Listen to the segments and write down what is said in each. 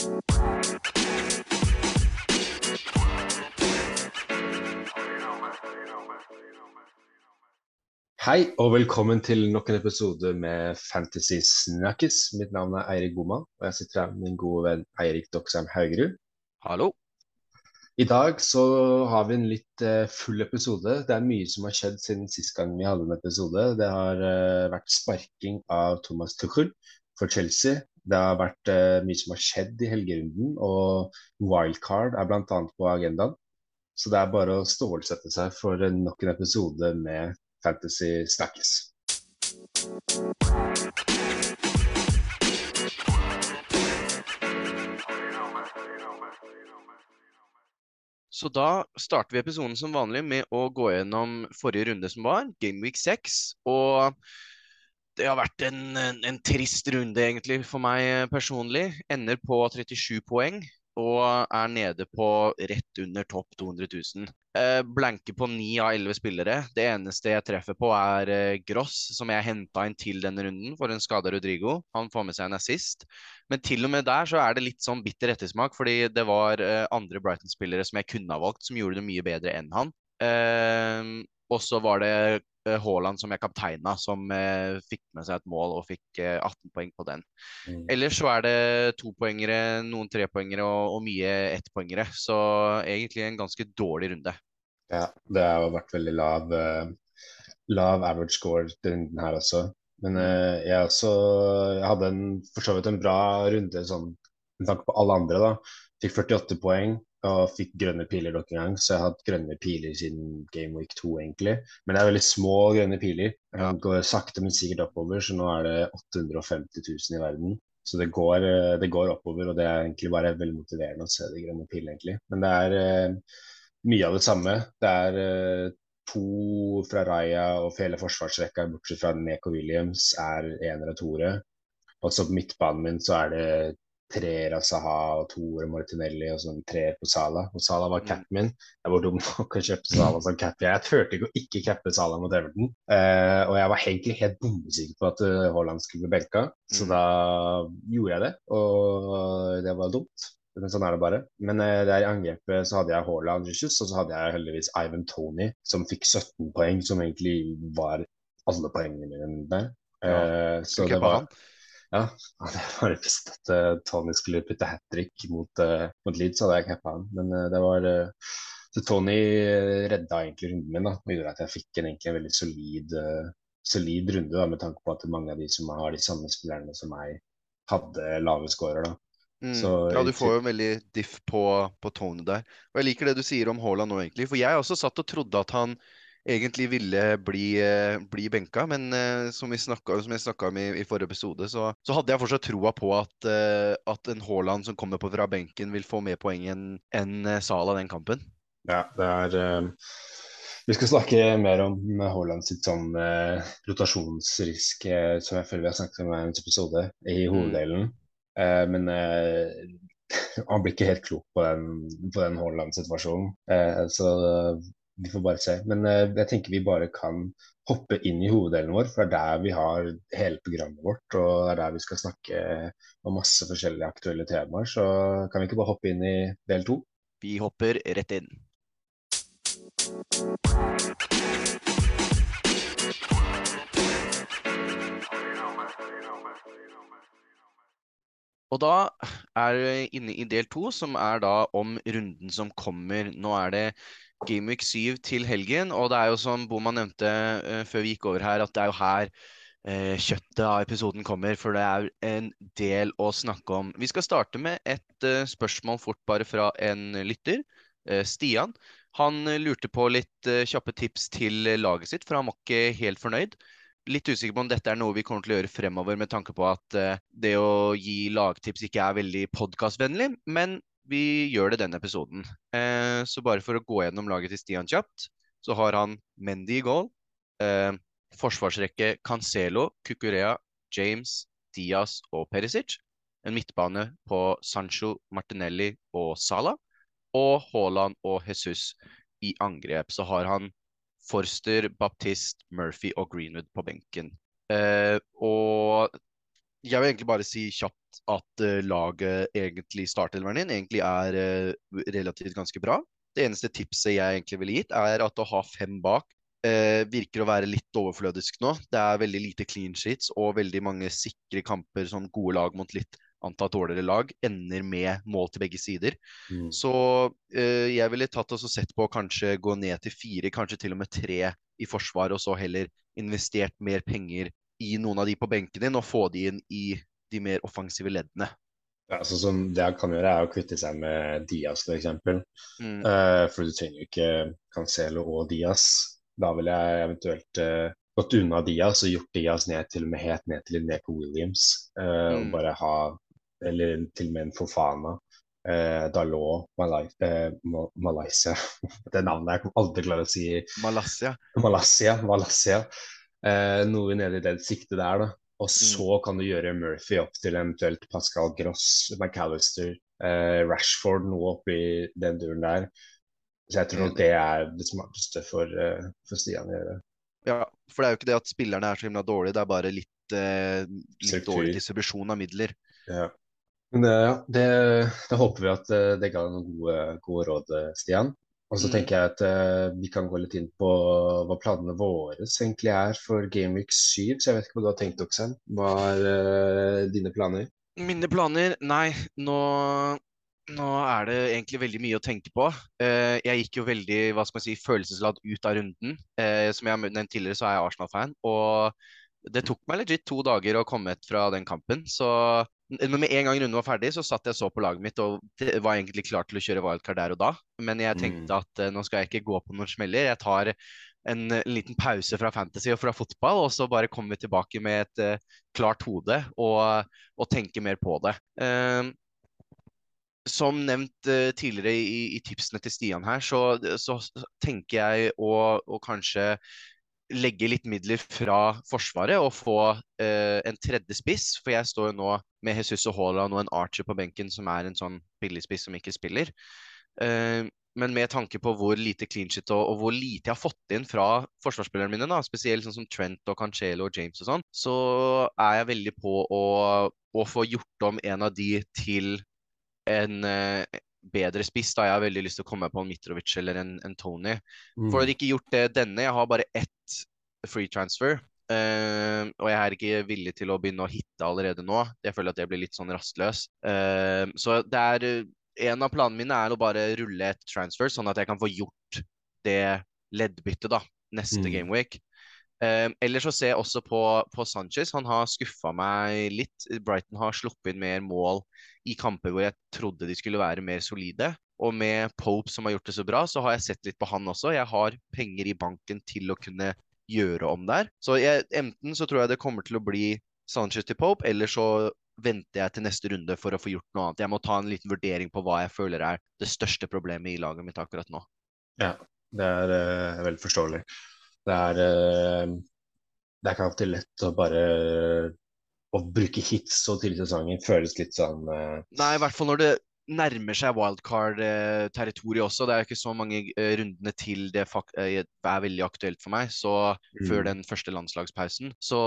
Hei og velkommen til nok en episode med Fantasy Snakkes. Mitt navn er Eirik Boman, og jeg sitter her med min gode venn Eirik Doksheim Haugerud. Hallo. I dag så har vi en litt eh, full episode. Det er mye som har skjedd siden sist gang vi hadde en episode. Det har eh, vært sparking av Thomas Tuchel for Chelsea. Det har vært uh, mye som har skjedd i helgerunden, og wildcard er bl.a. på agendaen. Så det er bare å stålsette seg for nok en episode med Fantasy snakkes. Så da starter vi episoden som vanlig med å gå gjennom forrige runde som var, Game Week 6. Og det har vært en, en, en trist runde egentlig for meg personlig. Ender på 37 poeng og er nede på rett under topp 200 000. Eh, blanke på ni av elleve spillere. Det eneste jeg treffer på, er eh, Gross, som jeg henta inn til denne runden for en skada Rodrigo. Han får med seg en assist. Men til og med der så er det litt sånn bitter ettersmak, fordi det var eh, andre Brighton-spillere som jeg kunne ha valgt, som gjorde det mye bedre enn han. Eh, og så var det Eh, Haaland som jeg kapteina, som eh, fikk med seg et mål og fikk eh, 18 poeng på den. Mm. Ellers så er det topoengere, noen trepoengere og, og mye ettpoengere. Så egentlig en ganske dårlig runde. Ja, det har vært veldig lav, lav average score til runden her også. Men uh, jeg, også, jeg hadde en, for så vidt en bra runde sånn, med tanke på alle andre. da. Fikk 48 poeng og fikk grønne piler nok en gang, så jeg har hatt grønne piler siden Game Week 2, egentlig. Men det er veldig små grønne piler. Det går sakte, men sikkert oppover, så nå er det 850 000 i verden. Så det går, eh, det går oppover, og det er egentlig bare veldig motiverende å se de grønne pilene, egentlig. Men det er eh, mye av det samme. Det er eh, to fra Raja og hele forsvarsrekka, bortsett fra Neko Williams, er enere og toere. Og så på midtbanen min så er det treer av Saha og toer Martinelli og sånn treer på Sala. Og Sala var mm. capen min. Jeg var dum nok å kjøpe Sala som cap. Jeg turte ikke å ikke cappe Sala mot Everton. Uh, og jeg var egentlig helt bombesikker på at uh, Haaland skulle bli benka, så mm. da gjorde jeg det. Og det var dumt. Men sånn er det bare. Men uh, der i angrepet så hadde jeg Haaland Jesus, og så hadde jeg heldigvis Ivan Tony, som fikk 17 poeng, som egentlig var alle poengene mine der. Ja, så det var han. Ja, det var visst at uh, Tony skulle putte hat trick mot, uh, mot Leeds, hadde jeg cappa han. Men uh, det var Så Tony redda egentlig runden min da, og gjorde at jeg fikk en, egentlig en veldig solid, solid runde, da, med tanke på at mange av de som har de samme spillerne som meg, hadde lave scorer. da. Mm. Så, ja, du får jo veldig diff på, på Tony der. Og jeg liker det du sier om Haaland nå, egentlig. For jeg også satt og trodde at han egentlig ville bli, eh, bli benka. Men som som, snakket, som, jeg snakka om i, i, forrige episode, så, så, hadde jeg fortsatt troa på at, uh, at en Haaland som kommer på fra benken, vil få mer poeng enn en Sala den kampen. Ja, det er Vi skal snakke mer om Haaland sitt sånn rotasjonsrisk, som jeg føler vi har snakket om i en episode, i mm. hoveddelen. Mm. men han blir ikke helt klok på den, på den Haaland-situasjonen. så vi får bare se. Men uh, jeg tenker vi bare kan hoppe inn i hoveddelen vår, for det er der vi har hele programmet vårt. Og det er der vi skal snakke om masse forskjellige aktuelle temaer. Så kan vi ikke bare hoppe inn i del to? Vi hopper rett inn. Og da er vi inne i del to, som er da om runden som kommer. Nå er det Gameweek 7 til helgen. Og det er jo som Boma nevnte uh, før vi gikk over her, at det er jo her uh, kjøttet av episoden kommer. For det er en del å snakke om. Vi skal starte med et uh, spørsmål fort bare fra en lytter. Stian. Han lurte på litt kjappe tips til laget sitt, for han var ikke helt fornøyd. Litt usikker på om dette er noe vi kommer til å gjøre fremover, med tanke på at det å gi lagtips ikke er veldig podkastvennlig. Men vi gjør det denne episoden. Eh, så bare for å gå gjennom laget til Stian kjapt, så har han Mendy i goal. Eh, forsvarsrekke Cancelo, Cucurea, James, Diaz og Perisic. En midtbane på Sancho, Martinelli og Salah. Og Haaland og Jesus i angrep. Så har han Forster, Baptist, Murphy og Greenwood på benken. Eh, og jeg vil egentlig bare si kjapt at uh, laget egentlig startelveren din egentlig er uh, relativt ganske bra. Det eneste tipset jeg egentlig ville gitt, er at å ha fem bak uh, virker å være litt overflødisk nå. Det er veldig lite clean sheets og veldig mange sikre kamper, sånn gode lag mot litt antatt dårligere lag, ender med mål til begge sider. Mm. Så jeg ville tatt og sett på å kanskje gå ned til fire, kanskje til og med tre i forsvar, og så heller investert mer penger i noen av de på benken din og få de inn i de mer offensive leddene. Ja, altså, som det han kan gjøre, er å kvitte seg med Diaz, f.eks. Mm. Uh, for du trenger jo ikke Cancelo og Diaz. Da ville jeg eventuelt uh, gått unna Diaz og gjort Diaz ned til og med helt ned til Neko Williams. Uh, mm. Og bare ha Eller til og med en Fofana. Uh, Dalot, Malai, Malaysia Det navnet jeg aldri klare å si. Malaysia. Malaysia, Malaysia eh, noe nede i det siktet der. da. Og mm. så mm. kan du gjøre Murphy opp til eventuelt Pascal Gross, McAllister, eh, Rashford, noe oppi den duren der. Så jeg tror nok det er det smarteste for, uh, for Stian å gjøre. Ja, for det er jo ikke det at spillerne er så himla dårlige, det er bare litt, eh, litt dårlig distribusjon av midler. Ja. Men det, ja, det, det håper vi at uh, det ga noen gode, gode råd, Stian. Og så mm. tenker jeg at uh, vi kan gå litt inn på hva planene våre egentlig er for Gameweek 7. Så jeg vet ikke hva du har tenkt, Oksem. Hva er uh, dine planer? Mine planer? Nei, nå, nå, er det egentlig veldig mye å tenke på. Uh, jeg gikk jo veldig hva skal man si, følelsesladd ut av runden. som jeg har nevnt tidligere, så er jeg Arsenal-fan. Og det tok meg legit to dager å komme ut fra den kampen. Så med en gang runden var ferdig, så satt jeg så på laget mitt og var egentlig klar til å kjøre wildcard der og da. Men jeg tenkte mm. at uh, nå skal jeg ikke gå på noen smeller. Jeg tar en, en, liten pause fra fantasy og fra fotball, og så bare kommer vi tilbake med et uh, klart hode og, og tenker mer på det. Uh, som nevnt uh, tidligere i, i, tipsene til Stian her, så, så tenker jeg å, å kanskje legge litt midler fra Forsvaret og få eh, en tredje spiss. For jeg står jo nå med Jesus og Haaland og en Archer på benken som er en sånn billigspiss som ikke spiller. Eh, men med tanke på hvor lite clean shit og, og, hvor lite jeg har fått inn fra forsvarsspillerne mine, da, spesielt sånn som Trent og Cancelo og James og sånn, så er jeg veldig på å, å få gjort om en av de til en, eh, bedre spiss. da Jeg har veldig lyst til å komme på en Mitrovic eller en, en Tony. Mm. For å ikke gjort det denne. Jeg har bare ett free transfer. Uh, og jeg er ikke villig til å begynne å hitte allerede nå. Jeg føler at det blir litt sånn rastløs. Uh, så det er En av planene mine er å bare rulle et transfer, sånn at jeg kan få gjort det leddbyttet da, neste mm. gameweek. Um, ellers så ser jeg også på, på Sanchez. Han har skuffa meg litt. Brighton har sluppet inn mer mål i kamper hvor jeg trodde de skulle være mer solide. Og med Pope som har gjort det så bra, så har jeg sett litt på han også. Jeg har penger i banken til å kunne gjøre om der. Så jeg, enten så tror jeg det kommer til å bli Sanchez til Pope, eller så venter jeg til neste runde for å få gjort noe annet. Jeg må ta en liten vurdering på hva jeg føler er det største problemet i laget mitt akkurat nå. Ja, det er uh, veldig forståelig. Det er, uh, det er ikke alltid lett å bare å bruke hits så tidlig i sesongen. Føles litt sånn uh... Nei, i hvert fall når det nærmer seg wildcard-territoriet også. Det er ikke så mange uh, rundene til det er veldig aktuelt for meg, så mm. før den første landslagspausen. Så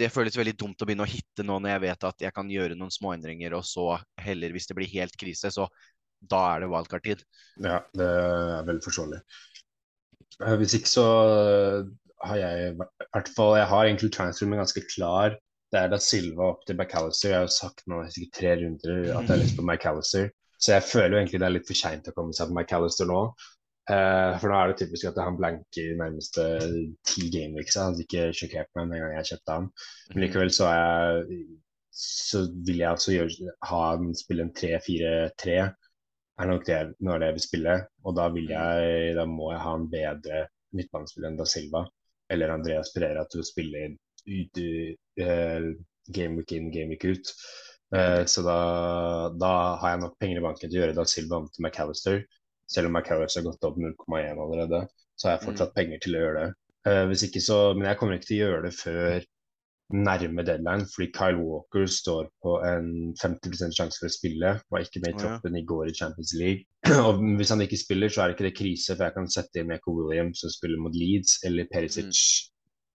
det føles veldig dumt å begynne å hitte nå når jeg vet at jeg kan gjøre noen småendringer, og så heller, hvis det blir helt krise, så da er det wildcard-tid. Ja, det er veldig forståelig. Eh, hvis ikke så eh, har jeg i hvert fall Jeg har egentlig transferen ganske klar. Det er da Silva opp til McAllister. Jeg har jo sagt nå sikkert tre runder at jeg har lyst på McAllister. Så jeg føler jo egentlig det er litt for seint å komme seg på McAllister nå. Uh, for nå er det typisk at han blanker de nærmeste ti gameweeks. Han ikke sjokkert meg med en gang jeg kjøpte ham. Men likevel så, jeg, så vil jeg altså gjøre, ha han spille en 3-4-3 er nok det av det jeg vil spille. Og da, vil jeg, da må jeg ha en bedre midtbanespiller enn Da Silva eller Andreas Pereira til å spille ut, uh, game week in, game week ut. Uh, så da, da, har jeg nok penger i banken til å gjøre Da Silva om til McAllister. Selv om McAllister har gått opp 0,1 allerede, så har jeg fortsatt mm. penger til å gjøre det. Uh, hvis ikke så, Men jeg kommer ikke til å gjøre det før nærme deadline, fordi Kyle Walker står på en 50% sjanse for å spille. Var ikke med i troppen i går i Champions League. Og Hvis han ikke spiller, så er det ikke det krise, for jeg kan sette inn Eko Williams som spiller mot Leeds, eller Perisic mm.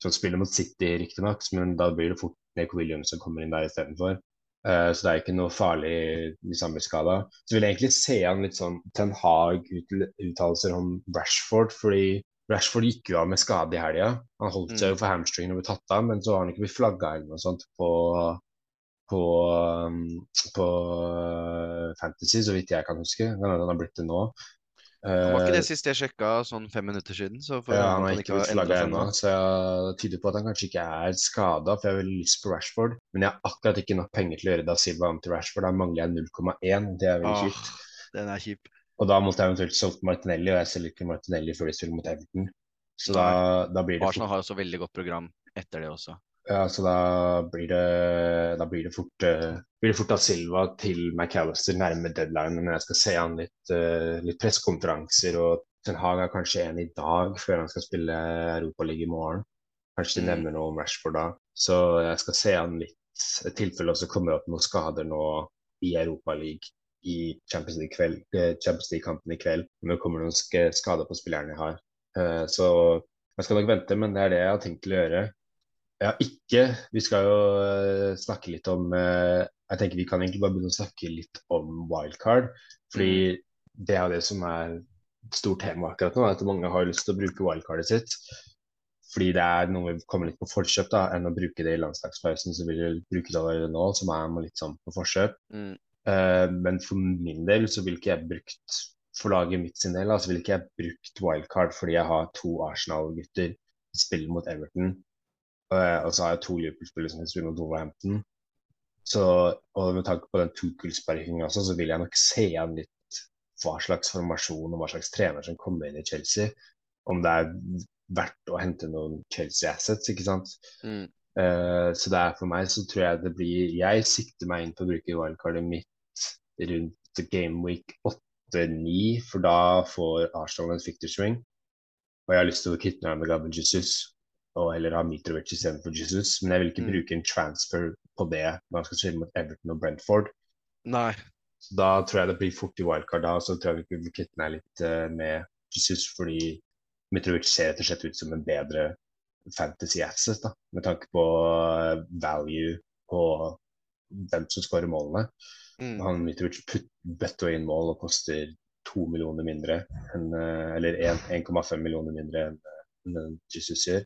Som spiller mot City, riktignok, men da blir det fort Neko Williams som kommer inn der istedenfor. Uh, så det er ikke noe farlig hvis han blir skada. Så vil jeg egentlig se an litt sånn Ten Hag-uttalelser om Rashford, fordi Rashford gikk jo av med skade i helga. Han holdt seg jo mm. for hamstringen og ble tatt av, men så har han ikke blitt flagga eller noe sånt på, på, um, på uh, Fantasy, så vidt jeg kan huske. Han har blitt det nå. Var ikke det eh, sist jeg sjekka, sånn fem minutter siden? Så ja, han har ikke blitt flagga ennå, så jeg tyder på at han kanskje ikke er skada. For jeg har veldig lyst på Rashford, men jeg har akkurat ikke nok penger til å gjøre Da Silva om til Rashford. Da mangler jeg 0,1. Det er veldig kjipt. Den er kjip. Og da måtte jeg eventuelt solgt Martinelli, og jeg selger ikke Martinelli før de spiller mot Everton. Så da, da, blir det Arsenal har også veldig godt program etter det også. Ja, så da blir det, da blir det fort uh, blir det fort da Silva til McAllister nærme deadline når jeg skal se han litt, uh, litt pressekonferanser. Og Ten Hag er kanskje en i dag før han skal spille Europaliga i morgen. Kanskje de mm. nevner noe om Rashford da. Så jeg skal se han litt. I tilfelle også kommer opp noen skader nå i Europaligaen i Champions League-kampen eh, i kveld. Om det kommer noen skader på spillerne jeg har. Uh, så jeg skal nok vente, men det er det jeg har tenkt til å gjøre. Ja, ikke Vi skal jo uh, snakke litt om uh, Jeg tenker vi kan egentlig bare begynne å snakke litt om wildcard. Fordi mm. det er det som er et stort tema akkurat nå. At mange har lyst til å bruke wildcardet sitt. Fordi det er noe vi kommer litt på forkjøp da, enn å bruke det i landslagspausen. Så vil vi bruke det allerede nå, som er litt sånn på forkjøp. Mm. Uh, men for min del så vil ikke jeg brukt for laget mitt sin del, altså vil ikke jeg brukt wildcard fordi jeg har to Arsenal-gutter spiller mot Everton Eh, og så har jeg to Liverpool-spillere som spiller mot Wolverhampton. Så, og med tanke på den tokullsparkinga også, så vil jeg nok se an litt hva slags formasjon og hva slags trener som kommer inn i Chelsea. Om det er verdt å hente noen Chelsea-assets, ikke sant. Mm. Uh, så det er for meg så tror jeg det blir Jeg sikter meg inn på å bruke wildcardet mitt rundt game week 8-9, for da får Arsenal en fictor swing. Og jeg har lyst til å kvitte meg med Gabriel Jesus og heller ha Mitrovic istedenfor Jesus. Men jeg vil ikke mm. bruke en transfer på det når han skal spille mot Everton og Brentford. Nei. Så da tror jeg det blir fort i wildcard da, så tror jeg vi vil kvitte meg litt uh, med Jesus, fordi Mitrovic ser rett og slett ut som en bedre fantasy asset, da, med tanke på uh, value og hvem som skårer målene. Mm. Han Mitrovic bøtter inn mål og koster to millioner mindre enn, uh, eller 1,5 millioner mindre enn Jesus gjør.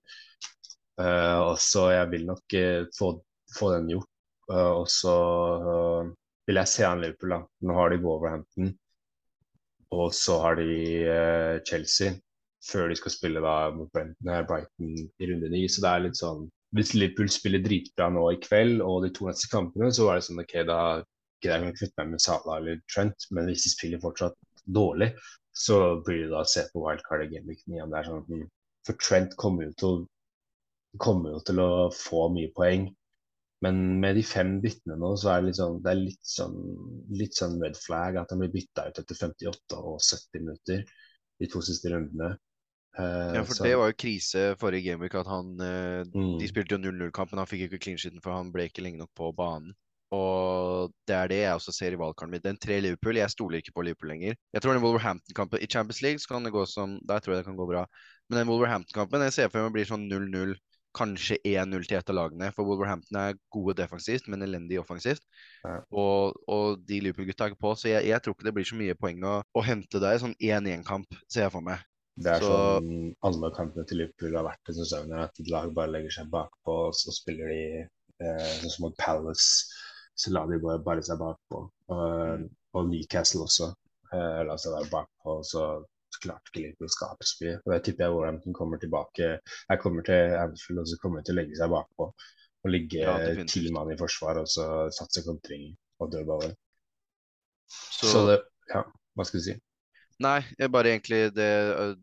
Uh, så jeg vil nok uh, få, få, den gjort. Uh, og så vil jeg se an Liverpool. da. Nå har de Wolverhampton, og så har de Chelsea før de skal spille da mot Brighton i runde ni. Så det er litt sånn Hvis Liverpool spiller dritbra nå i kveld og de to neste kampene, så er det sånn OK, da greier jeg å kvitte meg med Salah eller Trent, men hvis de spiller fortsatt dårlig, så blir det da å se på wildcard i Gameweek 9 om det er sånn at for Trent kommer jo til, kommer jo til å få mye poeng. Men med de fem byttene nå, så er det litt sånn, det er litt sånn, litt sånn red flag at han blir bytta ut etter 58 og 70 minutter de to siste rundene. Uh, ja, for så... det var jo krise forrige gameweek at han uh, mm. De spilte jo 0-0-kampen, han fikk ikke clean sheeten for han ble ikke lenge nok på banen. Og det er det jeg også ser i valgkarten min. Den tre Liverpool, jeg stoler ikke på Liverpool lenger. Jeg tror den Wolverhampton-kampen i Champions League så kan det gå som Der tror jeg det kan gå bra. Men den Wolverhampton-kampen jeg ser for meg blir sånn 0-0, kanskje 1-0 til et av lagene. For Wolverhampton er gode defensivt, men elendig offensivt. Ja. Og, og, de Liverpool-gutta er ikke på, så jeg, jeg, tror ikke det blir så mye poeng å, å hente der. Sånn 1-1-kamp ser jeg for meg. Det er så... sånn alle kampene til Liverpool har vært denne sesongen, at et lag bare legger seg bakpå, og så spiller de eh, sånn som mot Palace så la de bare, bare seg bakpå. Og, mm. og Newcastle også eh, la seg være bakpå. Så klarte ikke Liverpool å skape så mye. Og det tipper jeg Warhampton kommer tilbake Jeg kommer til Anfield og så kommer til å legge seg bakpå. Og ligge ja, ti mann i forsvar og så satse kontring og dødballer. Så, så det Ja, hva skal du si? Nei, bare egentlig det,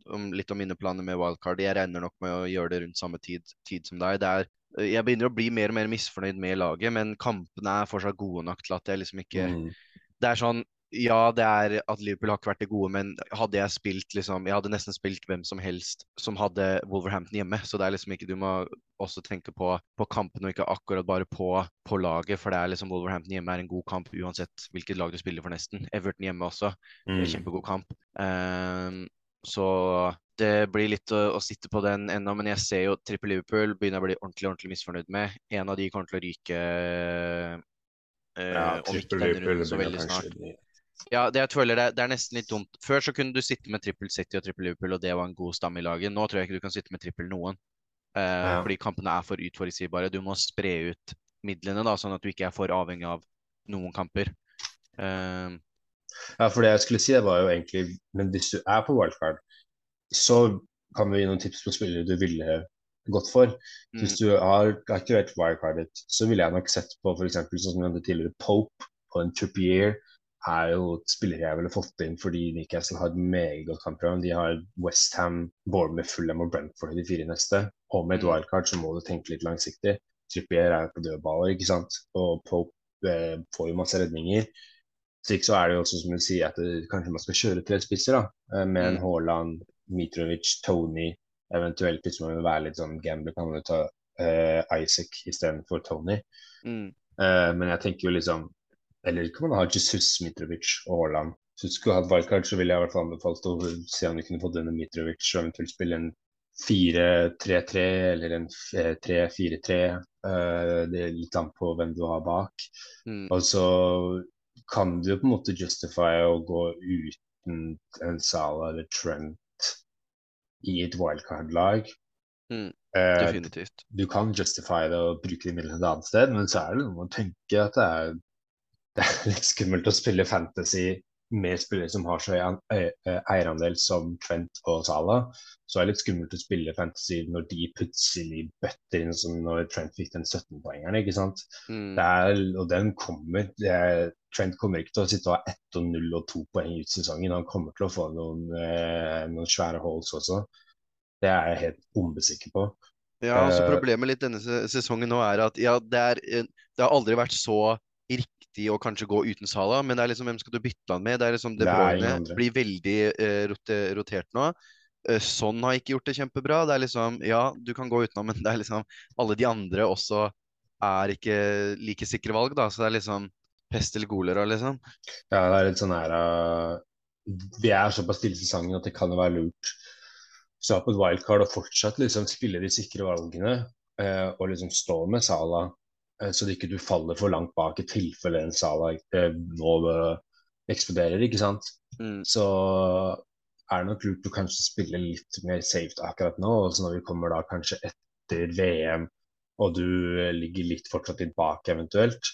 om, litt om mine planer med wildcard. Jeg regner nok med å gjøre det rundt samme tid, tid som deg. Det er jeg begynner å bli mer og mer misfornøyd med laget, men kampene er fortsatt gode nok til at jeg liksom ikke mm. Det er sånn Ja, det er at Liverpool har ikke vært det gode, men hadde jeg spilt liksom Jeg hadde nesten spilt hvem som helst som hadde Wolverhampton hjemme, så det er liksom ikke Du må også tenke på, på kampen og ikke akkurat bare på, på, laget, for det er liksom Wolverhampton hjemme er en god kamp uansett hvilket lag du spiller for, nesten. Everton hjemme også, mm. kjempegod kamp. Um, så det blir litt å, å sitte på den ennå, men jeg ser jo trippel Liverpool begynner å bli ordentlig ordentlig misfornøyd med. En av de kommer til å ryke eh, Ja, om ikke denne runden så veldig snart. Ja, det jeg føler det, det er nesten litt dumt. Før så kunne du sitte med trippel City og trippel Liverpool, og det var en god stamme i laget. Nå tror jeg ikke du kan sitte med trippel noen, eh, Ja. fordi kampene er for utforutsigbare. Du må spre ut midlene, da, sånn at du ikke er for avhengig av noen kamper. Eh, Ja, for det jeg skulle si, det var jo egentlig Men hvis du er på wildcard, så kan vi gi noen tips på spillere du ville gått for. mm, Hvis du har aktivert wirecardet, så ville jeg nok sett på f.eks. sånn som vi hadde tidligere, Pope og en Trippier. Er jo spillere jeg ville fått inn fordi Newcastle har et meget godt kampprogram. De har Westham, Bournemouth, Fulham og Brentford i de fire neste. Og med et Mm. wildcard så må du tenke litt langsiktig. Trippier er på dødballer, ikke sant. Og Pope eh, får jo masse redninger. Så ikke så er det jo også som du sier at det, kanskje man skal kjøre tre spisser, da. eh, Med en Mm. Haaland, Mitrovic, Tony. Eventuelt hvis man vil være litt sånn gambler, kan man ta uh, Isaac istedenfor Tony. mm, Uh, men jeg tenker jo liksom Eller kan man ha Jesus, Mitrovic og Haaland. Du skulle hatt wildcard, så ville jeg i hvert fall anbefalt å se om du kunne fått denne Mitrovic og eventuelt spille en 4-3-3 eller en eh, 3-4-3. Eh, det er litt an på hvem du har bak. mm, Og så kan du på en måte justify å gå uten en Salah eller Trent i et wildcard-lag. Mm, Eh, definitivt. du kan justify det og bruke de midlene et annet sted, men så er det noe med å tenke at det er, det er litt skummelt å spille fantasy med spillere som har så høy ø- eierandel som Trent og Salah. Så er det litt skummelt å spille fantasy når de plutselig bøtter inn som når Trent fikk den 17-poengeren, ikke sant. Mm, er, og den kommer. Det er, Trent kommer ikke til å sitte og ha ett og null og to poeng ut sesongen. Han kommer til å få noen, eh, noen svære holds også. Det er jeg helt bombesikker på. Ja, altså Eh, Problemet litt denne sesongen nå er at ja, det, er, eh, det har aldri vært så riktig å kanskje gå uten Sala, men det er liksom hvem skal du bytte han med? Det er liksom De Bruyne blir veldig eh, rote, rotert nå. Sånn har ikke gjort det kjempebra. Det er liksom Ja, du kan gå utenom, men det er liksom alle de andre også er ikke like sikre valg, da. Så det er liksom pest eller kolera, liksom. Ja, det er litt sånn her uh, Vi er såpass stille i sesongen at det kan være lurt å stå på et wildcard og fortsatt liksom spille de sikre valgene. eh, og liksom stå med Sala, eh, så det ikke du faller for langt bak i tilfelle en Sala eh, nå eh, eksploderer, ikke sant. Mm, Så er det nok lurt å kanskje spille litt mer safe akkurat nå. Og så når vi kommer da kanskje etter VM, og du eh, ligger litt fortsatt litt bak eventuelt,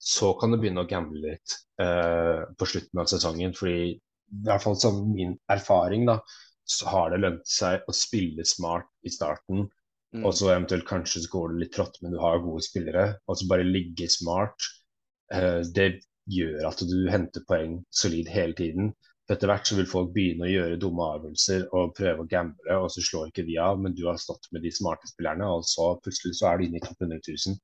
så kan du begynne å gamble litt eh, på slutten av sesongen. Fordi i hvert fall som min erfaring, da, så har det lønt seg å spille smart i starten. mm, Og så eventuelt kanskje så går det litt trått, men du har gode spillere. Og så bare ligge smart. Eh, det gjør at du henter poeng solid hele tiden. For Etter hvert så vil folk begynne å gjøre dumme avgjørelser og prøve å gamble, og så slår ikke de av, men du har stått med de smarte spillerne, og så plutselig så er du inne i topp 100 000.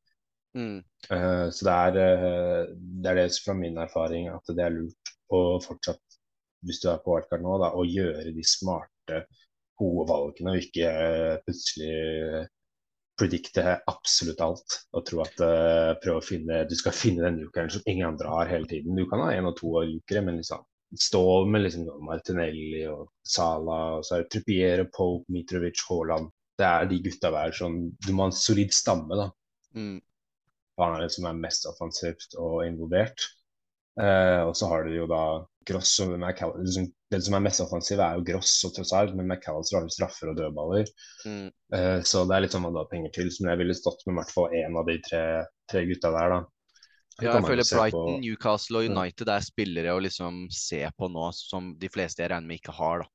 mm, Eh, så det er, eh, det er det fra min erfaring at det er lurt å fortsatt, hvis du er på wildcard nå, da, å gjøre de smarte, gode valgene, og ikke eh, plutselig predikte absolutt alt og tro at prøve å finne, du skal finne den jokeren som ingen andre har hele tiden. Du kan ha en og to jokere, men liksom stå med liksom Martinelli og Sala, og så er det Trippier, Pope, Mitrovic, Haaland. Det er de gutta hver som Du må ha en solid stamme, da. mm, Han er det som er mest offensivt og involvert. Eh, og så har du jo da Gross og McAllister. Den som er mest offensiv, er jo Gross og Trossard, men McAllister har jo straffer og dødballer. mm. Eh, så det er litt sånn man har penger til. Men jeg ville stått med i hvert fall én av de tre, tre gutta der, da. Ja, jeg føler Brighton, på- Newcastle og Mm. United er spillere å liksom se på nå som de fleste jeg regner med ikke har, da.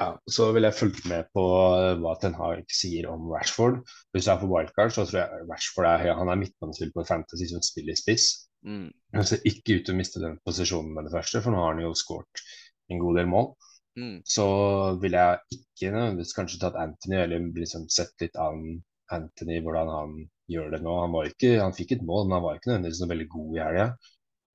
Ja, så vil jeg følge med på eh, hva Ten Hag sier om Rashford. Hvis jeg er på wildcard, så tror jeg Rashford er, han er midtbanespiller på Fantasy som spiller spiss. Mm, Han ser ikke ut til å miste den posisjonen med det første, for nå har han jo skåret en god del mål. mm, Så ville jeg ikke nødvendigvis kanskje tatt Anthony, eller liksom sett litt an Anthony, hvordan han gjør det nå. Han, var ikke, han fikk et mål, men han var ikke nødvendigvis noe veldig god i helga.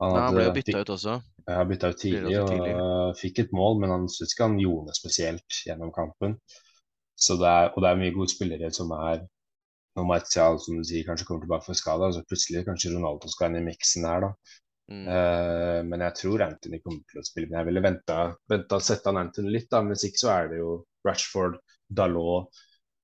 Han, ja, han ble jo bytta ut også. ja, bytta ut tidlig tidlig. og øh, fikk et mål, men han syns ikke han gjorde det spesielt gjennom kampen. Så det er, og det er mye gode spillere som er Når Martial som du sier, kanskje kommer tilbake for skada, så plutselig kanskje Ronaldo skal inn i miksen her, da. Mm, Uh, men jeg tror Anthony kommer til å spille. Men jeg ville venta og sette han Anthony litt, da. Men hvis ikke så er det jo Rashford, Dalot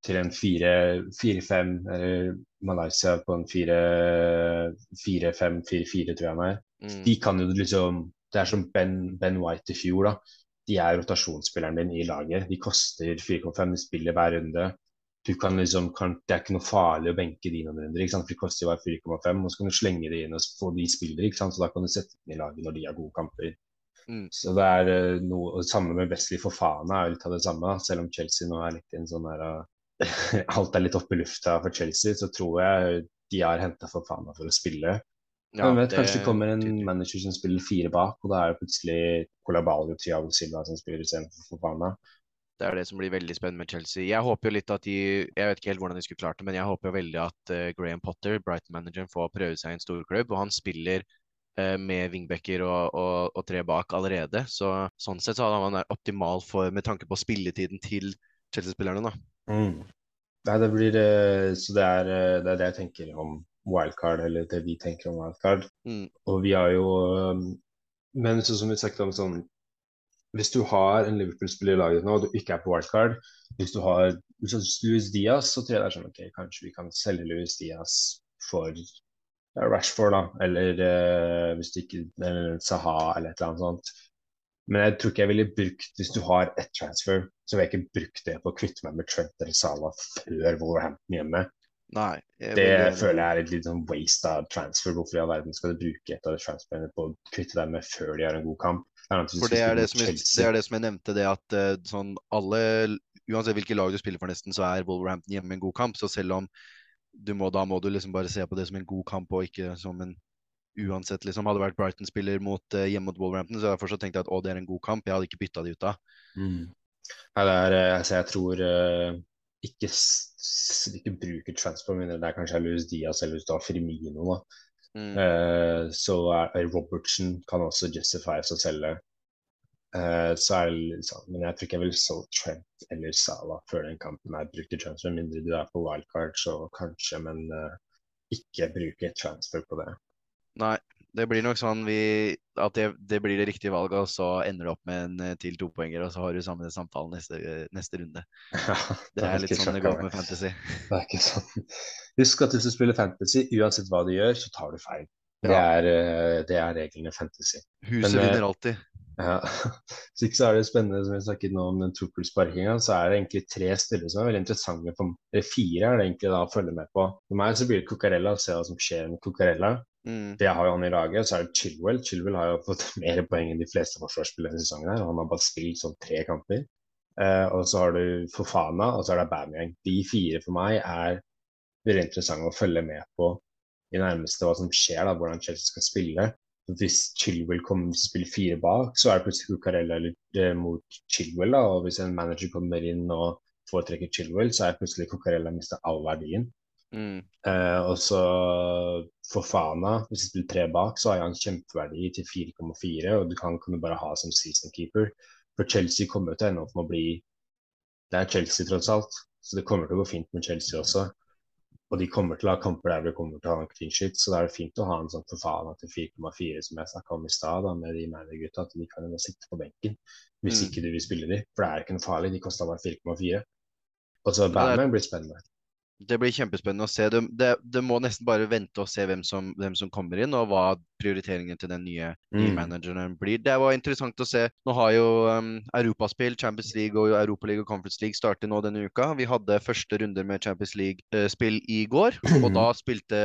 til en 4-5, eller Malaysia på en 4-5-4-4, tror jeg han er. Mm. De kan jo liksom Det er som Ben, ben White i fjor, da. De er rotasjonsspilleren din i laget. De koster 4,5, de spiller hver runde. Du kan liksom, kan, Det er ikke noe farlig å benke de noen runder, ikke sant? for de koster jo bare 4,5. Og så kan du slenge de inn og få de spillere, ikke sant? så da kan du sette dem i laget når de har gode kamper. Mm. Så det er uh, noe og Samme med Wesley Fofana er litt av det samme, selv om Chelsea nå er litt i en sånn uh, Alt er litt oppe i lufta for Chelsea, så tror jeg de har henta meg for å spille. Ja, Men vet, det kanskje det kommer en tydelig. manager som spiller fire bak, og da er det plutselig Colabali og Thiago Silva som spiller istedenfor Fofana. Det er det som blir veldig spennende med Chelsea. Jeg håper jo litt at de Jeg vet ikke helt hvordan de skulle klart det, men jeg håper jo veldig at uh, Graham Potter, Brighton-manageren, får prøve seg i en storklubb. Og han spiller uh, med wingbacker og, og, og tre bak allerede. Så sånn sett så hadde han vært optimal for, med tanke på spilletiden til Chelsea-spillerne, da. Mm. Nei, det blir eh, Så det er, eh, det er det jeg tenker om wildcard, eller det vi tenker om wildcard. Mm. Og vi har jo um, Men så, som vi snakket om sånn Hvis du har en Liverpool-spiller i laget nå, og du ikke er på wildcard Hvis du har har Diaz, så tror jeg det er sånn OK, kanskje vi kan selge Louis Diaz for Rashford, da. Eller eh, hvis du ikke Eller Saha, eller et eller annet sånt. Men jeg tror ikke jeg ville brukt Hvis du har ett transfer, så vil jeg ikke brukt det på å kvitte meg med Trent eller Salah før Wolverhampton hjemme. Nei. Det veldig føler jeg er et litt sånn waste av transfer. Hvorfor i all verden skal du bruke et av de transferene på å kvitte deg med før de har en god kamp? Det er For det er det, som det er det som jeg nevnte, det at eh, sånn alle Uansett hvilke lag du spiller for, nesten, så er Wolverhampton hjemme en god kamp. Så selv om du må, da må du liksom bare se på det som en god kamp, og ikke som en Uansett, liksom. Hadde vært Brighton-spiller mot, uh, hjemme mot Wolverhampton, så hadde jeg fortsatt tenkt at å, det er en god kamp. Jeg hadde ikke bytta de ut av. Mm. Nei, er, eh, altså jeg tror uh, ikke, ikke bruker transfer, men det er kanskje Louis Diaz eller har Firmino. Da. Mm. Uh, så er Robertsen Robertson kan også justifies å selge. Uh, så er litt sånn, men jeg tror ikke jeg ville solgt Trent eller Salah før den kampen er brukt i transfer. Mindre du er på wildcard, så kanskje, men uh, ikke bruke transfer på det. Nei, det blir nok sånn vi, at det, det blir det riktige valget, og så ender du opp med en til til topoenger, og så har du samme samtalen neste, neste runde. Ja, Det er litt sånn det går med fantasy. Det er ikke sånn. Husk at hvis du spiller fantasy, uansett hva du gjør, så tar du feil. Det Ja. er, eh, det er reglene i fantasy. Huset Men, eh, vinner alltid. Ja. Så ikke så er det spennende, som vi snakket nå om den trippelsparkinga, så er det egentlig tre spillere som er veldig interessante. For, eller fire er det egentlig da å følge med på. For meg så blir det Cuccarella, se hva som skjer med Cuccarella. Mm. Det har jo han i laget. Så er det Chilwell. Chilwell har jo fått mer poeng enn de fleste forsvarsspillere denne sesongen. her. Han har bare spilt sånn tre kamper. Eh, og så har du Fofana, og så er det Bamiang. De fire for meg er veldig interessante å følge med på i nærmeste hva som skjer, da, hvordan Chelsea skal spille. Hvis Chilwell kommer til å spille fire bak, så er det plutselig Cucarella eh, mot Chilwell. da, og Hvis en manager kommer inn og foretrekker Chilwell, så er plutselig Cucarella mista all verdien. Mm. Eh, og så for Fana, hvis du spiller tre bak, så har han kjempeverdi til 4,4, og du kan, kan du bare ha som season keeper. For Chelsea kommer jo til å ende opp med å bli Det er Chelsea, tross alt, så det kommer til å gå fint med Chelsea også. Og de kommer til å ha kamper der vi kommer til å ha en clean shit, så da er det fint å ha en sånn forfana til 4,4 som jeg snakka om i stad, med de managergutta, at de kan jo sitte på benken hvis Mm. ikke du vil spille de. For det er ikke noe farlig, de kosta bare 4,4. Og så Batman blir spennende. Det blir kjempespennende å se. Det, det, det må nesten bare vente og se hvem som, hvem som kommer inn, og hva prioriteringen til den nye, nye Mm. manageren blir. Det var interessant å se. Nå har jo um, Europaspill, Champions League og Europaliga og Conference League startet nå denne uka. Vi hadde første runder med Champions League-spill i går, og da spilte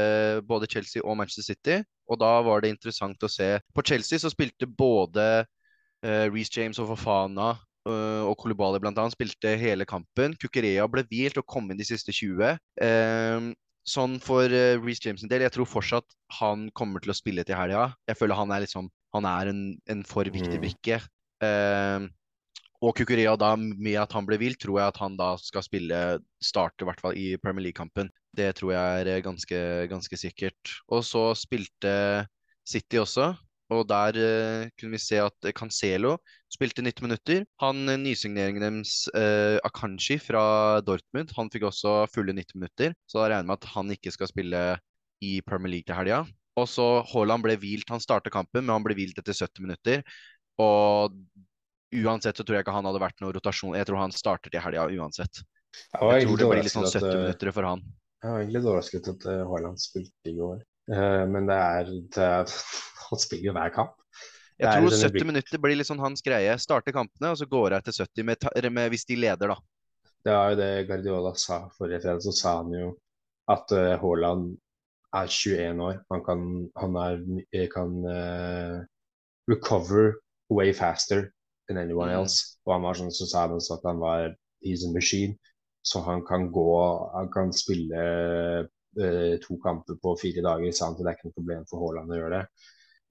både Chelsea og Manchester City. Og da var det interessant å se. På Chelsea så spilte både uh, Reece James og Fofana og Kolibali annet spilte hele kampen. Kukurea ble hvilt og kom inn de siste 20. Ehm, sånn for uh, Reece James del, jeg tror fortsatt han kommer til å spille til helga. Jeg føler han er liksom Han er en, en for viktig Mm. brikke. Ehm, og Kukureya, da, med at han ble vilt tror jeg at han da skal spille starte i hvert fall i Premier League-kampen. Det tror jeg er eh, ganske, ganske sikkert. Og så spilte City også. Og der eh, kunne vi se at Cancelo spilte 90 minutter. Han eh, Nysigneringen deres, eh, Akanshi fra Dortmund, han fikk også fulle 90 minutter. Så da regner jeg med at han ikke skal spille i Premier League til helga. Og så Haaland ble hvilt. Han startet kampen, men han ble hvilt etter 70 minutter. Og uansett så tror jeg ikke han hadde vært noe rotasjon. Jeg tror han starter til helga uansett. Jeg Jeg tror det blir litt sånn 70 at, eh, minutter for han. jeg var egentlig litt overrasket at eh, Haaland spilte i går. Eh, men det er, det er Han spiller jo hver kamp. Jeg tror sånn 70 blir- minutter blir litt sånn hans greie. Starte kampene, og så går jeg til 70 med, med, hvis de leder, da. Det var jo det Guardiola sa forrige fredag. Så sa han jo at eh, Haaland er 21 år. Han kan, han er, eh, kan uh, recover way faster than anyone Mm. else. Og han var sånn, så sa han også at han var he's a machine. Så han kan gå Han kan spille to kamper på fire dager. Så det er ikke noe problem for Haaland å gjøre det.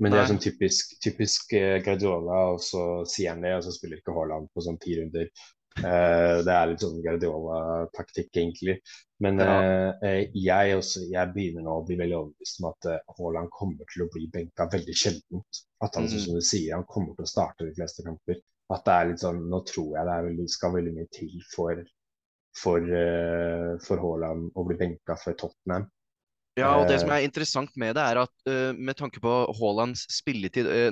Men det er sånn typisk, typisk eh, Guardiola, og så sier han det, og så spiller ikke Haaland på sånn ti runder. Uh, det er litt sånn Guardiola-taktikk, egentlig. Men Ja. eh, eh, jeg, også, jeg begynner nå å bli veldig overbevist om at Haaland Haaland kommer til å bli benka veldig sjeldent. At han, Mhm. som du sier, han kommer til å starte de fleste kamper. At det er litt sånn, Nå tror jeg det er veldig, skal veldig mye til for, for, eh, for Haaland å bli benka for Tottenham. Ja, og det som Eh. er interessant med det, er at uh, med tanke på Haalands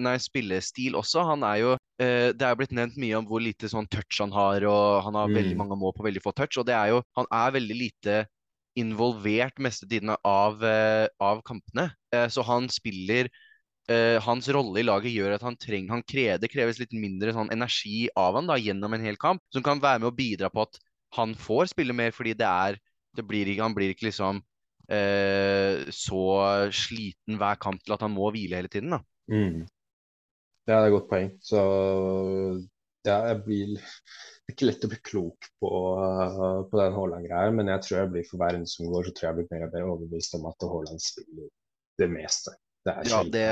nei, spillestil også, han er jo uh, Det er blitt nevnt mye om hvor lite sånn touch han har, og han har veldig Mm. mange mål på veldig få touch, og det er jo Han er veldig lite involvert mestetiden av, av kampene. Så han spiller Hans rolle i laget gjør at han trenger han krever, Det kreves litt mindre sånn energi av han da, gjennom en hel kamp, som kan være med å bidra på at han får spille mer, fordi det er det blir ikke, Han blir ikke liksom eh, så sliten hver kamp til at han må hvile hele tiden. da. Mm. Ja, det er et godt poeng. Så ja, jeg blir Det er ikke lett å bli klok på, på den Haaland-greia, men jeg tror jeg blir for hver runde som går, så tror jeg jeg blir mer og mer overbevist om at Haaland spiller det meste. Det er Ja, det,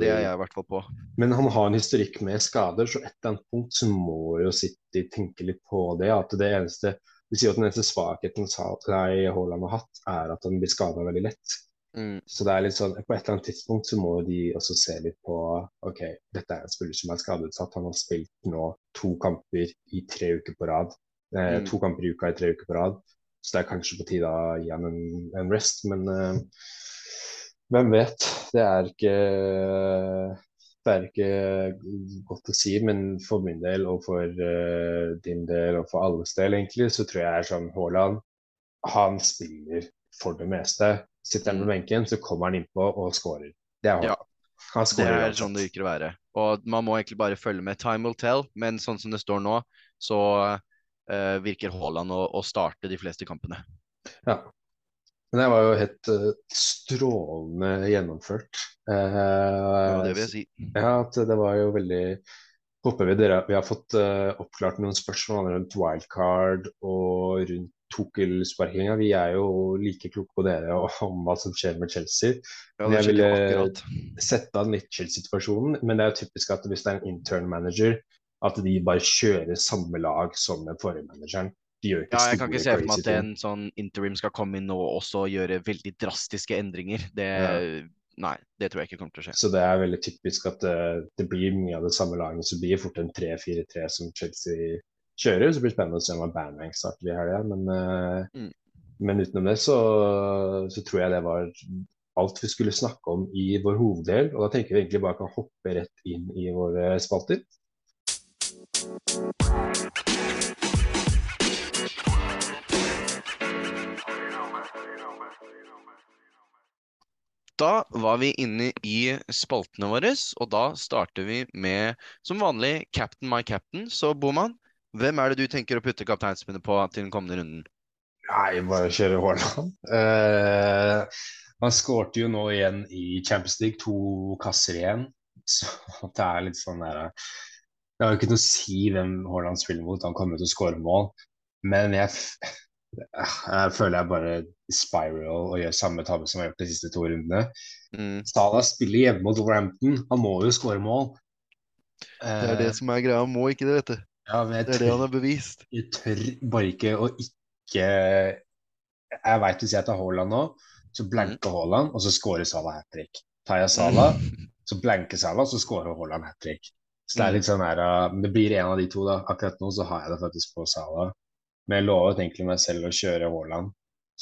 det er jeg i hvert fall på. Men han har en historikk med skader, så et eller annet punkt så må jo City tenke litt på det. At det eneste De sier at den eneste svakheten Haaland har hatt, er at han blir skada veldig lett. Mm. Så det er litt sånn, på et eller annet tidspunkt så må de også se litt på ok, dette er en spiller som er skadeutsatt. Han har spilt nå to kamper i tre uker på rad. Eh, Mm. To kamper i uka i tre uker på rad. Så det er kanskje på tide å gi han en, en rest, men eh, hvem vet? Det er ikke det er ikke godt å si, men for min del og for uh, din del og for alles del, egentlig, så tror jeg er sånn Haaland Han spiller for det meste. Sitter han på benken, så kommer han innpå og skårer. Det er Ja. Det er sånn det virker å være. Og man må egentlig bare følge med. Time will tell, men sånn som det står nå, så uh, virker Haaland å, å starte de fleste kampene. Ja. Men det var jo helt uh, strålende gjennomført. Ja, Uh, det vil jeg si. Ja, det var jo veldig Håper vi dere Vi har fått uh, oppklart noen spørsmål rundt wildcard og rundt Tuchel-sparkinga. Vi er jo like kloke på dere om hva som skjer med Chelsea. Ja, jeg ville akkurat. sette av litt Chelsea-situasjonen, men det er jo typisk at hvis det er en intern manager, at de bare kjører samme lag som den forrige manageren. De gjør ikke Ja, jeg kan ikke se for meg at en sånn interim skal komme inn og også gjøre veldig drastiske endringer. Det, Ja. Nei, det tror jeg ikke kommer til å skje. Så det er veldig typisk at det, det blir mye av det samme laget. Så blir det fort en 3-4-3 som Chelsea kjører. Så blir det spennende å se om Banbank starter i helga. Men, eh, Mm. men utenom det så, så tror jeg det var alt vi skulle snakke om i vår hoveddel. Og da tenker vi egentlig bare kan hoppe rett inn i våre spalter. Da var vi inne i spaltene våre, og da starter vi med, som vanlig, Captain my captain. Så Boman, hvem er det du tenker å putte kapteinspinnet på til den kommende runden? Nei, bare kjøre Haaland. Uh, han skårte jo nå igjen i Champions League, to kasser igjen. Så det er litt sånn der Det har jo ikke noe å si hvem Haaland spiller mot, han kommer til å skåre mål. Men jeg, jeg føler jeg bare spiral og gjør samme tabbe som jeg har gjort de siste to rundene. Mm. Salah spiller hjemme mot Wolverhampton, han må jo skåre mål. Det er det som er greia, han må ikke det, vet du. ja, men jeg tør, har bevist. jeg tør bare ikke å ikke Jeg veit hvis jeg tar Haaland nå, så blanker Haaland, og så scorer Salah hat trick. Tar jeg Salah, så blanker Salah, så scorer Haaland hat trick. Så det er litt sånn her uh, Men det blir en av de to, da. Akkurat nå så har jeg det faktisk på Salah. Men jeg lovet egentlig meg selv å kjøre Haaland.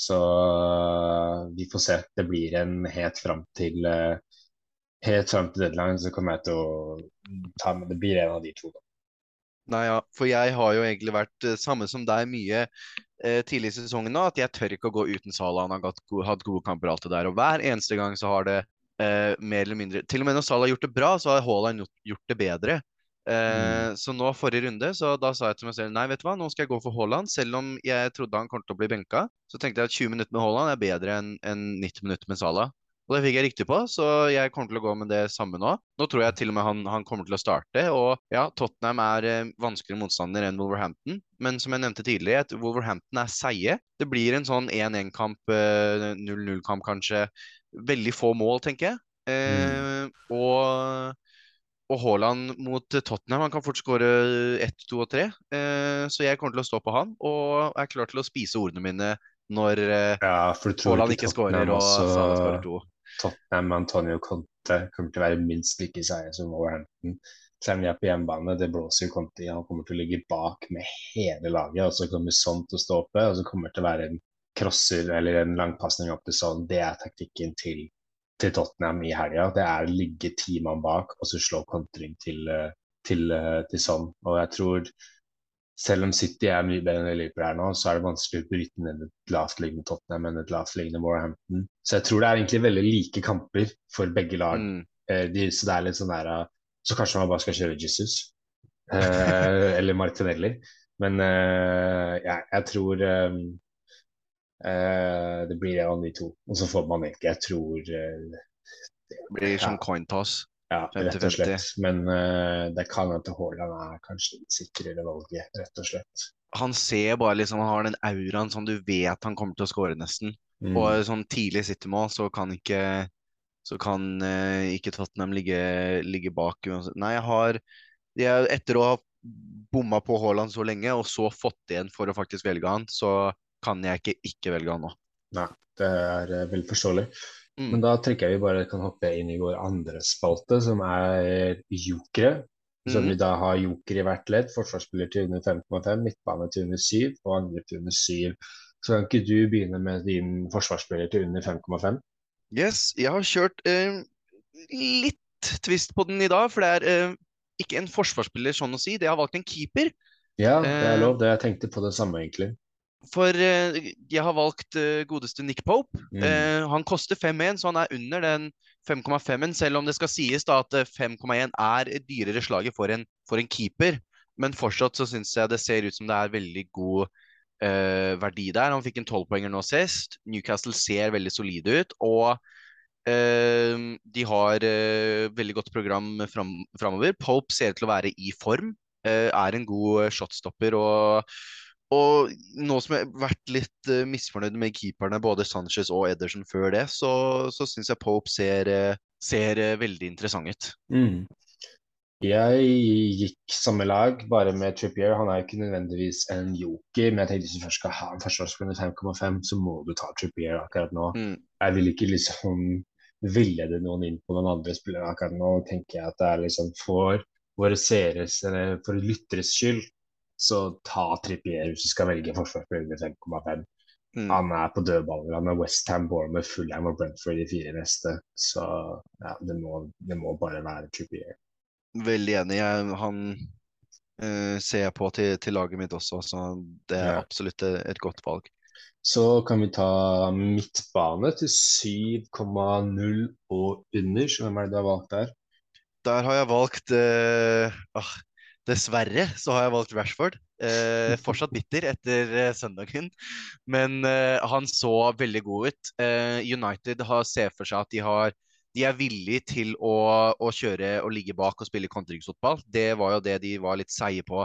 Så uh, vi får se. Det blir en helt fram til uh, Helt fram til deadline så kommer jeg til å ta med Det blir en av de to, da. Nei, ja. For jeg har jo egentlig vært eh, samme som deg mye eh, tidlig i sesongen nå, at jeg tør ikke å gå uten Salah. Han har hatt gode, hatt gode kamper og alt det der. Og hver eneste gang så har det eh, mer eller mindre Til og med når Salah har gjort det bra, så har Haaland gjort det bedre. Eh, Så nå forrige runde, så da sa jeg til meg selv nei, vet du hva, nå skal jeg gå for Haaland. Selv om jeg trodde han kom til å bli benka, så tenkte jeg at 20 minutter med Haaland er bedre enn en 90 minutter med Salah. Og det fikk jeg riktig på, så jeg kommer til å gå med det samme nå. Nå tror jeg til og med han, han kommer til å starte. Og ja, Tottenham er eh, vanskeligere motstander enn Wolverhampton. Men som jeg nevnte tidligere, at Wolverhampton er seige. Det blir en sånn 1-1-kamp, eh, 0-0-kamp kanskje. Veldig få mål, tenker jeg. Eh, og og Haaland mot Tottenham han kan fort skåre ett, to og tre. Eh, så jeg kommer til å stå på han, og er klar til å spise ordene mine når eh, Ja, Haaland ikke skårer Tottenham og Salah skårer to. Tottenham Antonio Conte kommer til å være minst like seige som Wolverhampton. Selv om de er på hjemmebane, det blåser jo Conte i. Han kommer til å ligge bak med hele laget, og så kommer Son til å stå oppe, og så kommer det til å være en crosser eller en langpasning opp til sånn. Det er taktikken til, til Tottenham i helga. Det er å ligge ti mann bak og så slå kontring til, eh, til, eh, til sånn. Og jeg tror selv om City er mye bedre enn Liverpool her nå, så er det vanskelig å bryte ned et lavtliggende Tottenham enn et lavtliggende Warhampton. Så jeg tror det er egentlig veldig like kamper for begge lag. Mm. Eh, de, så det er litt sånn der Så kanskje man bare skal kjøre Jesus. Eh, eller Martinelli. Men eh, ja, jeg tror eh, eh, det blir en av de to. Og så får man ikke Jeg tror eh, Det blir Ja. som coin toss. Ja, rett og slett. Men uh, det kan at Haaland er kanskje litt sikrere valget, rett og slett. Han ser bare liksom, han har den auraen som du vet han kommer til å score, nesten. Mm. Og sånn tidlig sittemål, så kan ikke så kan ikke Tottenham ligge, ligge bak uansett. Nei, jeg har jeg, Etter å ha bomma på Haaland så lenge, og så fått igjen for å faktisk velge han, så kan jeg ikke ikke velge han nå. Nei, det er eh, veldig forståelig. Mm. Men da tenker jeg vi bare kan hoppe inn i vår andre spalte, som er jokere. Så mm. vi da har joker i hvert ledd. Forsvarsspiller til under 5,5, midtbane til under 7 og angrep til under 7. Så kan ikke du begynne med din forsvarsspiller til under 5,5? Yes, jeg har kjørt eh, litt twist på den i dag, for det er eh, ikke en forsvarsspiller, sånn å si. Det har valgt en keeper. Ja, det er Eh, lov. Det jeg tenkte på det samme, egentlig. For eh, jeg har valgt eh, godeste Nick Pope. Mm. Eh, han koster 5-1, så han er under den 5,5-en, selv om det skal sies da at eh, 5,1 er et dyrere slaget for en, for en keeper. Men fortsatt så syns jeg det ser ut som det er veldig god uh, verdi der. Han fikk en tolvpoenger nå sist. Newcastle ser veldig solide ut. Og uh, de har uh, veldig godt program fram, framover. Pope ser ut til å være i form. er en god shotstopper. og og nå som jeg har vært litt uh, misfornøyd med keeperne, både Sanchez og Ederson før det, så, så syns jeg Pope ser, eh, ser uh, veldig interessant ut. Mm. Jeg gikk samme lag, bare med Trippier. Han er jo ikke nødvendigvis en joker, men jeg tenkte hvis du først skal ha en forsvarsspiller 5,5, så må du ta Trippier akkurat nå. Mm. Jeg vil ikke liksom villede noen inn på noen andre spillere akkurat nå. tenker jeg at det er liksom for våre seeres, eller for lytteres skyld, så ta Trippier hvis du skal velge forsvarsspiller med 5,5. Mm. Han er på dødballer. Han er Westham, Bournemouth, Fulham og Brentford i fire neste. Så ja, det må, det må bare være Trippier. Veldig enig. Jeg, han uh, ser jeg på til, til laget mitt også, så det er Ja. absolutt et, et godt valg. Så kan vi ta midtbane til 7,0 og under. Så hvem er det du har valgt der? Der har jeg valgt uh, ah, Dessverre så har jeg valgt Rashford. Eh, fortsatt bitter etter eh, søndagen, men eh, han så veldig god ut. Eh, United har, ser for seg at de har de er villige til å, å kjøre og ligge bak og spille kontringsfotball. Det var jo det de var litt seige på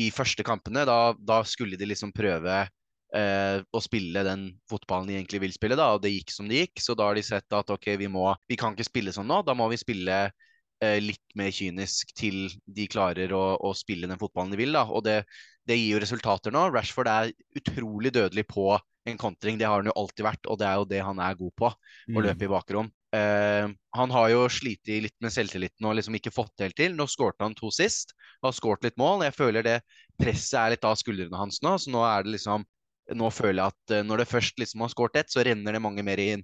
i første kampene. Da, da skulle de liksom prøve eh, å spille den fotballen de egentlig vil spille, da, og det gikk som det gikk. Så da har de sett at ok, vi må Vi kan ikke spille sånn nå, da må vi spille litt mer kynisk til de klarer å, å spille den fotballen de vil, da. Og det, det gir jo resultater nå. Rashford er utrolig dødelig på en kontring. Det har han jo alltid vært, og det er jo det han er god på, å løpe i bakrom. Eh, han har jo slitt litt med selvtilliten og liksom ikke fått det helt til. Nå skårte han to sist, har skåret litt mål. Jeg føler det presset er litt av skuldrene hans nå, så nå er det liksom Nå føler jeg at eh, når det først liksom har skåret ett, så renner det mange mer inn.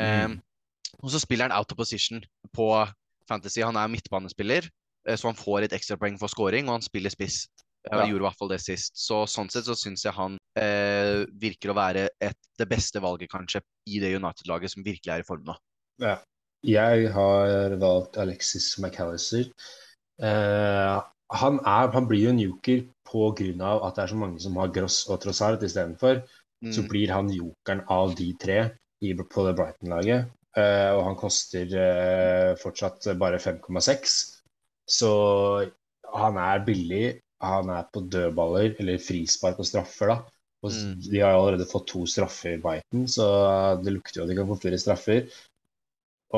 Eh, Mm. og så spiller han out of position på Fantasy. Han er midtbanespiller. eh, så han får et ekstrapoeng for scoring, og han spiller spiss. Ja. Gjorde i hvert fall det sist. Så sånn sett så syns jeg han eh, virker å være et, det beste valget, kanskje, i det United-laget som virkelig er i form nå. Ja. Jeg har valgt Alexis McAllister. Eh, han, er, han, blir jo en joker pga. at det er så mange som har Gross og Trossard istedenfor. Mm. Så blir han jokeren av de tre i, på det Brighton-laget. Eh, og han koster eh, fortsatt bare 5,6. Så han er billig. Han er på dødballer, eller frispark og straffer, da. Og mm. De har allerede fått to straffer i Brighton, så det lukter jo at de kan få flere straffer.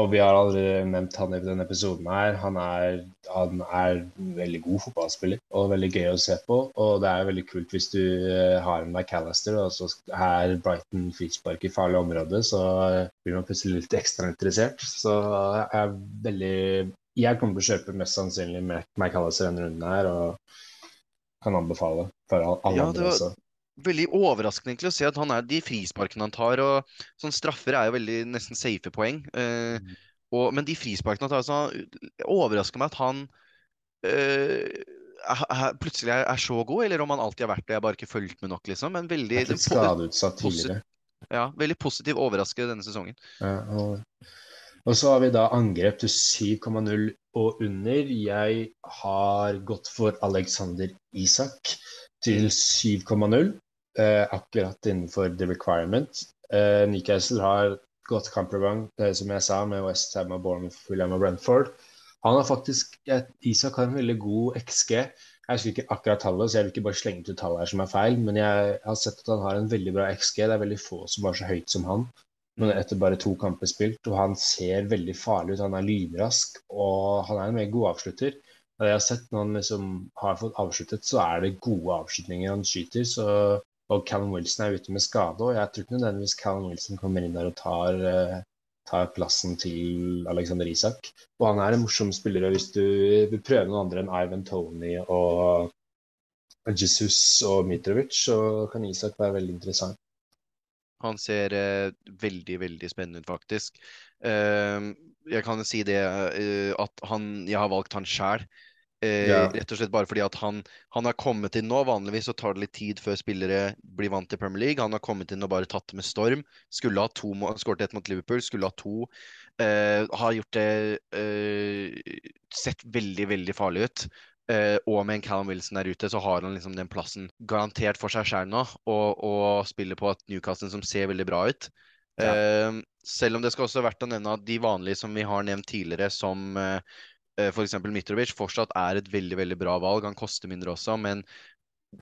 Og vi har allerede nevnt han i denne episoden her. Han er, han er veldig god fotballspiller og veldig gøy å se på. Og det er veldig kult hvis du eh, har en McAllister, og så er Brighton frispark i farlig område, så blir man plutselig litt ekstra interessert. Så jeg er veldig Jeg kommer til å kjøpe mest sannsynlig McAllister denne runden her, og kan anbefale for alle ja, andre også veldig overraskende egentlig å se at han er de frisparkene han tar. og sånn Straffer er jo veldig nesten safe poeng. Eh, mm. og, men de frisparkene han tar, så overrasker meg at han eh, er, plutselig er, er, så god, eller om han alltid har vært det. Jeg bare ikke fulgt med nok, liksom. Men veldig, litt skadeutsatt tidligere. Ja, veldig positiv overrasket denne sesongen. Ja, og, og, så har vi da angrep til 7,0 og under. Jeg har gått for Alexander Isak til 7,0 eh, akkurat innenfor the requirement. Eh, Newcastle har godt kampprogram, eh, som jeg sa, med West Ham og Bournemouth, William og Brentford. Han har faktisk, Isak har en veldig god XG. Jeg husker ikke akkurat tallet, så jeg vil ikke bare slenge ut tallet her som er feil, men jeg har sett at han har en veldig bra XG. Det er veldig få som var så høyt som han. Men etter bare to kamper spilt, og han ser veldig farlig ut. Han er lynrask, og han er en mer god avslutter. Og jeg har sett når han liksom har fått avsluttet, så er det gode avslutninger han skyter. Så og Callum Wilson er ute med skade. Og jeg tror ikke nødvendigvis Callum Wilson kommer inn der og tar, uh, tar plassen til Alexander Isak. Og han er en morsom spiller. og Hvis du vil prøve noen andre enn Ivan Tony og Jesus og Mitrovic, så kan Isak være veldig interessant. Han ser uh, veldig, veldig spennende ut, faktisk. Uh, jeg kan si det at han, jeg har valgt han sjæl. Eh, ja. Rett og slett bare fordi at han, han har kommet inn nå. Vanligvis så tar det litt tid før spillere blir vant til Premier League. Han har kommet inn og bare tatt det med storm. Skulle ha to, skåret ett mot Liverpool, skulle ha to. Eh, har gjort det eh, Sett veldig, veldig farlig ut. Eh, og med en Callum Wilson der ute, så har han liksom den plassen garantert for seg sjøl nå. Og, og, spiller på et Newcastle som ser veldig bra ut. Ja. Eh, selv om det skal også verdt å nevne at de vanlige som vi har nevnt tidligere, som Eh, f.eks. Mitrovic fortsatt er et veldig veldig bra valg. Han koster mindre også, men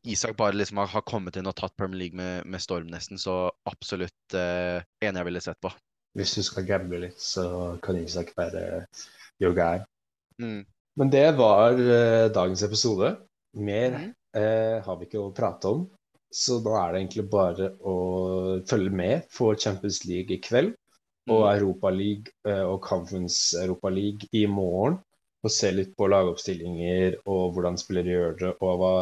Isak bare liksom har kommet inn og tatt Premier League med, med storm, nesten. Så absolutt eh, en jeg ville sett på. Hvis du skal gamble litt, så kan Isak være your guy. Mm. Men det var eh, dagens episode. Mer mm. eh, har vi ikke å prate om. Så da er det egentlig bare å følge med for Champions League i kveld. Og mm. Europa League eh, og Conference Europa League i morgen og se litt på lagoppstillinger og hvordan spillere gjør det, og hva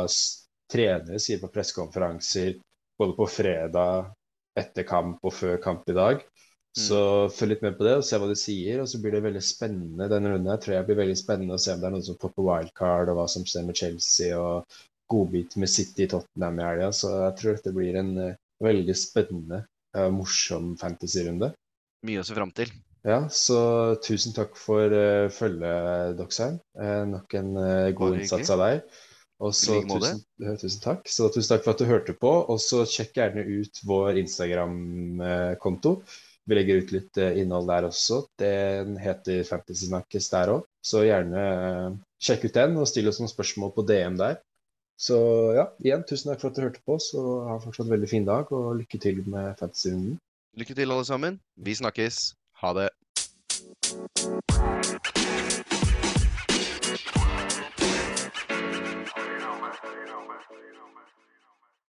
trenere sier på pressekonferanser både på fredag, etter kamp og før kamp i dag. Mm. Så følg litt med på det og se hva de sier. Og så blir det veldig spennende denne runden. Jeg tror jeg blir veldig spennende å se om det er noen som får på wildcard, og hva som skjer med Chelsea, og godbit med City i Tottenham i helga. Så jeg tror dette blir en uh, veldig spennende uh, morsom fantasy-runde. Mye å se fram til. Ja, så tusen takk for uh, følget, Doxheim. Uh, nok en uh, god innsats av deg. Og så tusen, tusen, takk. Så tusen takk for at du hørte på. Og så sjekk gjerne ut vår Instagram-konto. Vi legger ut litt innhold der også. Den heter Fantasy Snakkes der òg. Så gjerne sjekk ut den, og still oss noen spørsmål på DM der. Så ja, igjen, tusen takk for at du hørte på. Så ha fortsatt en veldig fin dag, og lykke til med fantasy-runden. Lykke til, alle sammen. Vi snakkes. Ha det.